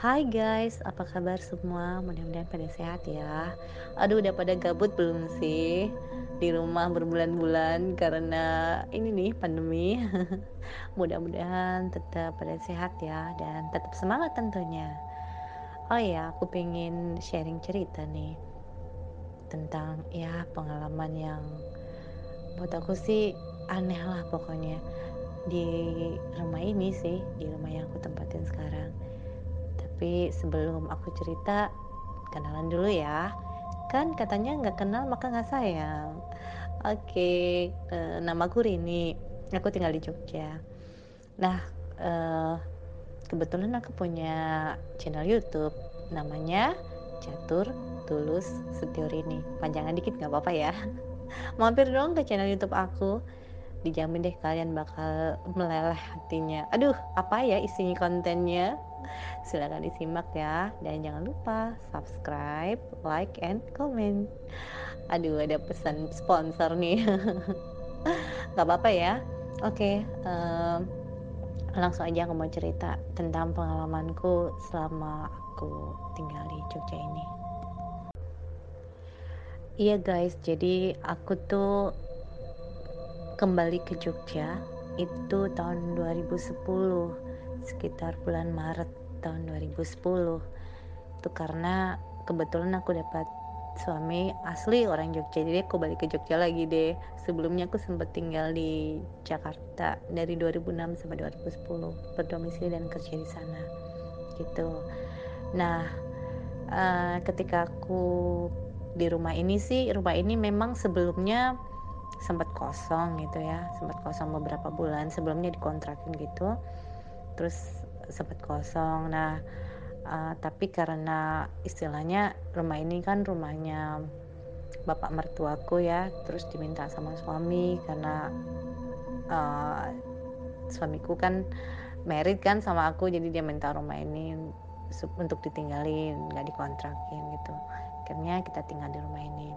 Hai guys, apa kabar semua? Mudah-mudahan pada sehat ya. Aduh, udah pada gabut belum sih? Di rumah berbulan-bulan karena ini nih pandemi. Mudah-mudahan tetap pada sehat ya dan tetap semangat tentunya. Oh ya, aku pengen sharing cerita nih tentang ya pengalaman yang buat aku sih aneh lah pokoknya di rumah ini sih, di rumah yang aku tempatin sekarang. Tapi sebelum aku cerita, kenalan dulu ya. Kan katanya nggak kenal maka nggak sayang. Oke, eh, namaku Rini. Aku tinggal di Jogja. Nah, eh, kebetulan aku punya channel YouTube. Namanya Catur Tulus Setio Rini. Panjangan dikit nggak apa-apa ya. Mampir dong ke channel YouTube aku. Dijamin deh kalian bakal meleleh hatinya. Aduh, apa ya isinya kontennya? Silahkan disimak ya. Dan jangan lupa subscribe, like, and comment. Aduh, ada pesan sponsor nih. Gak apa-apa ya. Oke, um, langsung aja aku mau cerita tentang pengalamanku selama aku tinggal di Jogja ini. Iya guys, jadi aku tuh kembali ke Jogja itu tahun 2010 sekitar bulan Maret tahun 2010 itu karena kebetulan aku dapat suami asli orang Jogja. Jadi aku balik ke Jogja lagi deh. Sebelumnya aku sempat tinggal di Jakarta dari 2006 sampai 2010 berdomisili dan kerja di sana. Gitu. Nah uh, ketika aku di rumah ini sih rumah ini memang sebelumnya sempat kosong gitu ya. Sempat kosong beberapa bulan sebelumnya dikontrakin gitu terus sempat kosong. Nah uh, tapi karena istilahnya rumah ini kan rumahnya bapak mertuaku ya terus diminta sama suami karena uh, suamiku kan merit kan sama aku jadi dia minta rumah ini untuk ditinggalin nggak dikontrakin gitu. Akhirnya kita tinggal di rumah ini.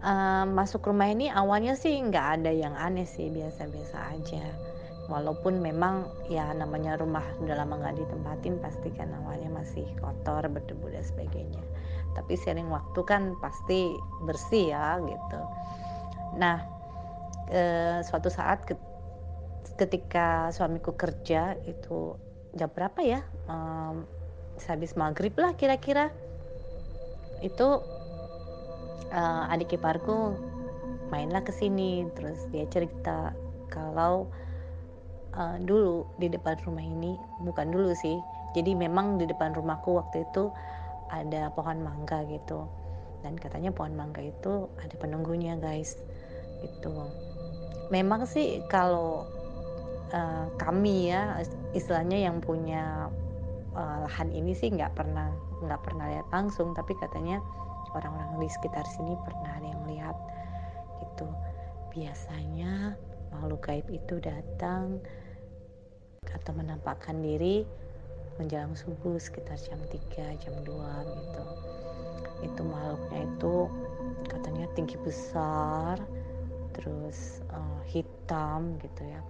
Uh, masuk rumah ini awalnya sih nggak ada yang aneh sih biasa-biasa aja walaupun memang ya namanya rumah udah lama nggak ditempatin pasti kan awalnya masih kotor berdebu dan sebagainya. Tapi sering waktu kan pasti bersih ya gitu. Nah e, suatu saat ketika suamiku kerja itu jam berapa ya? E, habis maghrib lah kira-kira. Itu e, adik iparku mainlah ke sini terus dia cerita kalau uh, dulu di depan rumah ini bukan dulu sih. Jadi memang di depan rumahku waktu itu ada pohon mangga gitu. Dan katanya pohon mangga itu ada penunggunya guys gitu. Memang sih kalau uh, kami ya istilahnya yang punya uh, lahan ini sih nggak pernah nggak pernah lihat langsung. Tapi katanya orang-orang di sekitar sini pernah ada yang lihat gitu. Biasanya makhluk gaib itu datang atau menampakkan diri menjelang subuh sekitar jam 3, jam 2 gitu. Itu makhluknya itu katanya tinggi besar, terus uh, hitam gitu ya.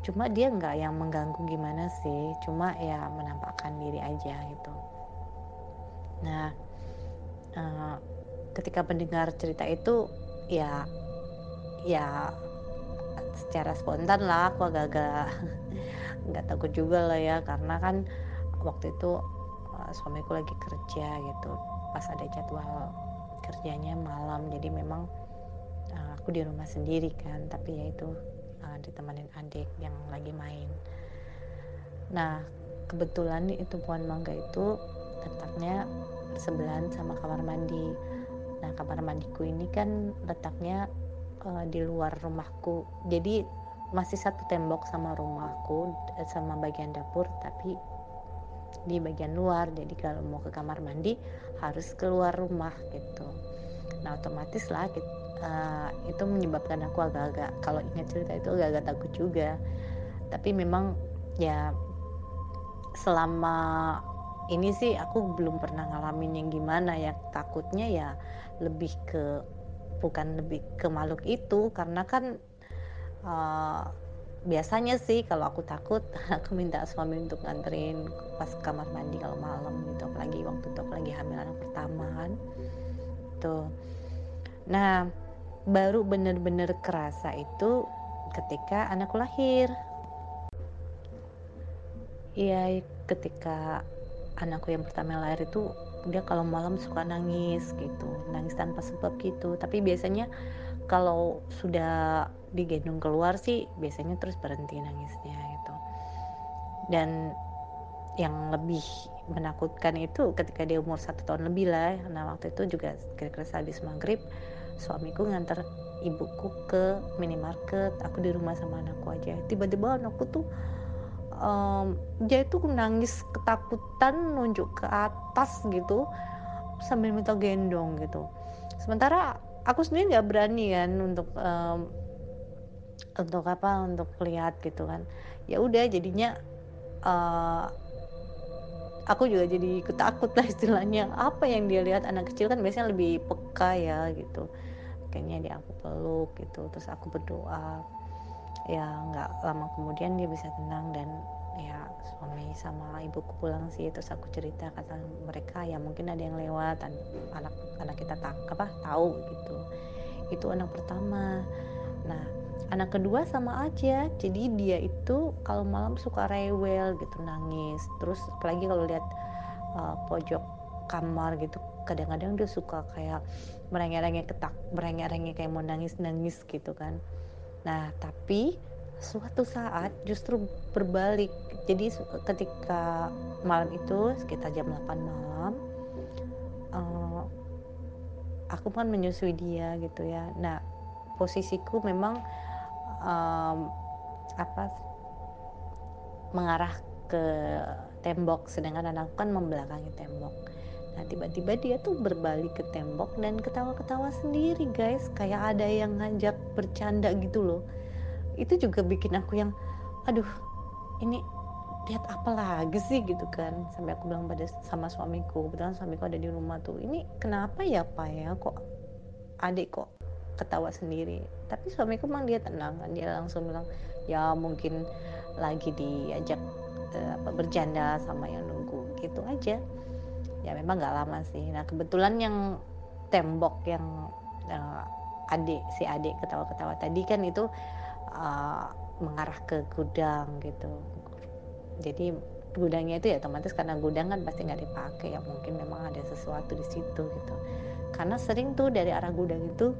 Cuma dia nggak yang mengganggu gimana sih, cuma ya menampakkan diri aja gitu. Nah, uh, ketika mendengar cerita itu ya ya secara spontan lah aku agak-agak nggak takut juga lah ya. Karena kan waktu itu uh, suamiku lagi kerja gitu. Pas ada jadwal kerjanya malam jadi memang uh, aku di rumah sendiri kan. Tapi ya itu uh, ditemenin adik yang lagi main. Nah kebetulan itu pohon mangga itu letaknya sebelahan sama kamar mandi. Nah kamar mandiku ini kan letaknya uh, di luar rumahku. Jadi masih satu tembok sama rumahku eh, sama bagian dapur tapi di bagian luar. Jadi kalau mau ke kamar mandi harus keluar rumah gitu. Nah otomatis lah gitu, uh, itu menyebabkan aku agak-agak kalau ingat cerita itu agak-agak takut juga. Tapi memang ya selama ini sih aku belum pernah ngalamin yang gimana. Ya takutnya ya lebih ke bukan lebih ke makhluk itu karena kan uh, biasanya sih kalau aku takut, aku minta suami untuk nganterin pas kamar mandi kalau malam gitu, apalagi waktu itu lagi hamil anak pertama kan. Tuh. Nah, baru bener-bener kerasa itu ketika anakku lahir. Iya, ketika anakku yang pertama lahir itu dia kalau malam suka nangis gitu, nangis tanpa sebab gitu. Tapi biasanya kalau sudah digendong keluar sih biasanya terus berhenti nangisnya gitu. Dan yang lebih menakutkan itu ketika dia umur satu tahun lebih lah. Nah waktu itu juga kira-kira habis maghrib suamiku nganter ibuku ke minimarket, aku di rumah sama anakku aja. Tiba-tiba anakku tuh um, dia itu nangis ketakutan nunjuk ke atas gitu sambil minta gendong gitu. Sementara aku sendiri nggak berani kan untuk um, untuk apa untuk lihat gitu kan. Ya udah jadinya uh, aku juga jadi ketakut lah istilahnya. Apa yang dia lihat anak kecil kan biasanya lebih peka ya gitu. Kayaknya dia aku peluk gitu terus aku berdoa ya nggak lama kemudian dia bisa tenang dan ya suami sama ibuku pulang sih. Terus aku cerita kata mereka ya mungkin ada yang lewat anak anak kita tak apa tahu gitu. Itu anak pertama. Nah anak kedua sama aja. Jadi dia itu kalau malam suka rewel gitu nangis. Terus apalagi kalau lihat uh, pojok kamar gitu kadang-kadang dia suka kayak merengek-rengek ketak merengek-rengek kayak mau nangis-nangis gitu kan Nah, tapi suatu saat justru berbalik. Jadi ketika malam itu sekitar jam 8 malam, uh, aku kan menyusui dia gitu ya. Nah, posisiku memang um, apa mengarah ke tembok, sedangkan anakku kan membelakangi tembok. Nah, tiba-tiba dia tuh berbalik ke tembok dan ketawa-ketawa sendiri, guys. Kayak ada yang ngajak bercanda gitu loh. Itu juga bikin aku yang aduh, ini lihat apa lagi sih gitu kan. Sampai aku bilang pada sama suamiku, kebetulan suamiku ada di rumah tuh. Ini kenapa ya, Pak ya? Kok adik kok ketawa sendiri. Tapi suamiku memang dia tenang kan. Dia langsung bilang, "Ya mungkin lagi diajak uh, apa bercanda sama yang nunggu." Gitu aja ya memang nggak lama sih. Nah kebetulan yang tembok yang uh, adik si adik ketawa-ketawa tadi kan itu uh, mengarah ke gudang gitu. Jadi gudangnya itu ya otomatis karena gudang kan pasti nggak dipakai. Ya mungkin memang ada sesuatu di situ gitu. Karena sering tuh dari arah gudang itu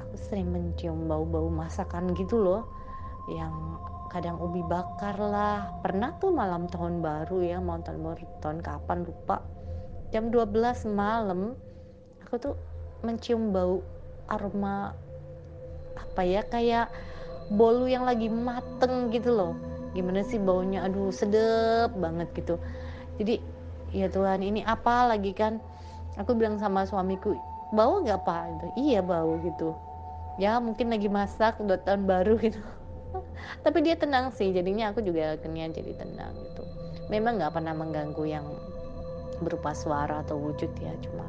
aku sering mencium bau-bau masakan gitu loh yang kadang ubi bakar lah. Pernah tuh malam tahun baru ya mau tahun baru tahun kapan lupa jam 12 malam aku tuh mencium bau aroma apa ya kayak bolu yang lagi mateng gitu loh. Gimana sih baunya? Aduh sedep banget gitu. Jadi ya Tuhan ini apa lagi kan? Aku bilang sama suamiku bau nggak pak? Gitu iya bau gitu. Ya mungkin lagi masak udah tahun baru gitu. Tapi dia tenang sih jadinya aku juga akhirnya jadi tenang gitu. Memang nggak pernah mengganggu yang berupa suara atau wujud ya cuma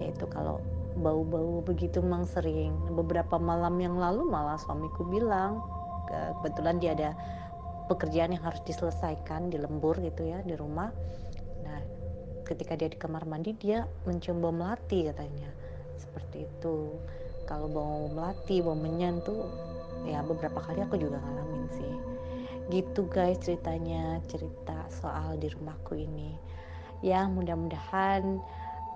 yaitu kalau bau-bau begitu memang sering. Beberapa malam yang lalu malah suamiku bilang kebetulan dia ada pekerjaan yang harus diselesaikan di lembur gitu ya di rumah. Nah ketika dia di kamar mandi dia mencium bau melati katanya. Seperti itu. Kalau bau melati bau menyan tuh ya beberapa kali aku juga ngalamin sih. Gitu guys ceritanya cerita soal di rumahku ini ya mudah-mudahan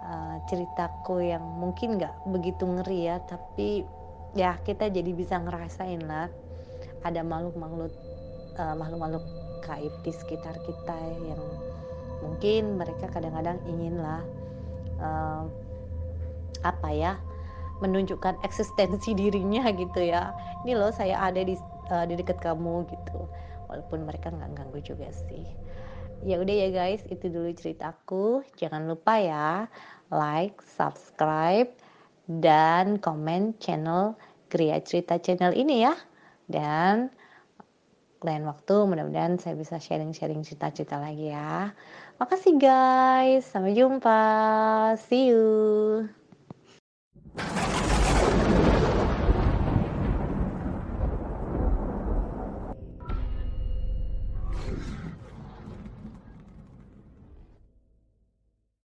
uh, ceritaku yang mungkin nggak begitu ngeri ya tapi ya kita jadi bisa ngerasain lah ada makhluk-makhluk uh, makhluk-makhluk gaib di sekitar kita yang mungkin mereka kadang-kadang inginlah uh, apa ya menunjukkan eksistensi dirinya gitu ya. Ini loh saya ada di uh, di dekat kamu gitu. Walaupun mereka nggak ganggu juga sih ya udah ya guys itu dulu ceritaku. Jangan lupa ya like subscribe dan komen channel Gria Cerita channel ini ya. Dan lain waktu mudah-mudahan saya bisa sharing-sharing cerita-cerita lagi ya. Makasih guys sampai jumpa. See you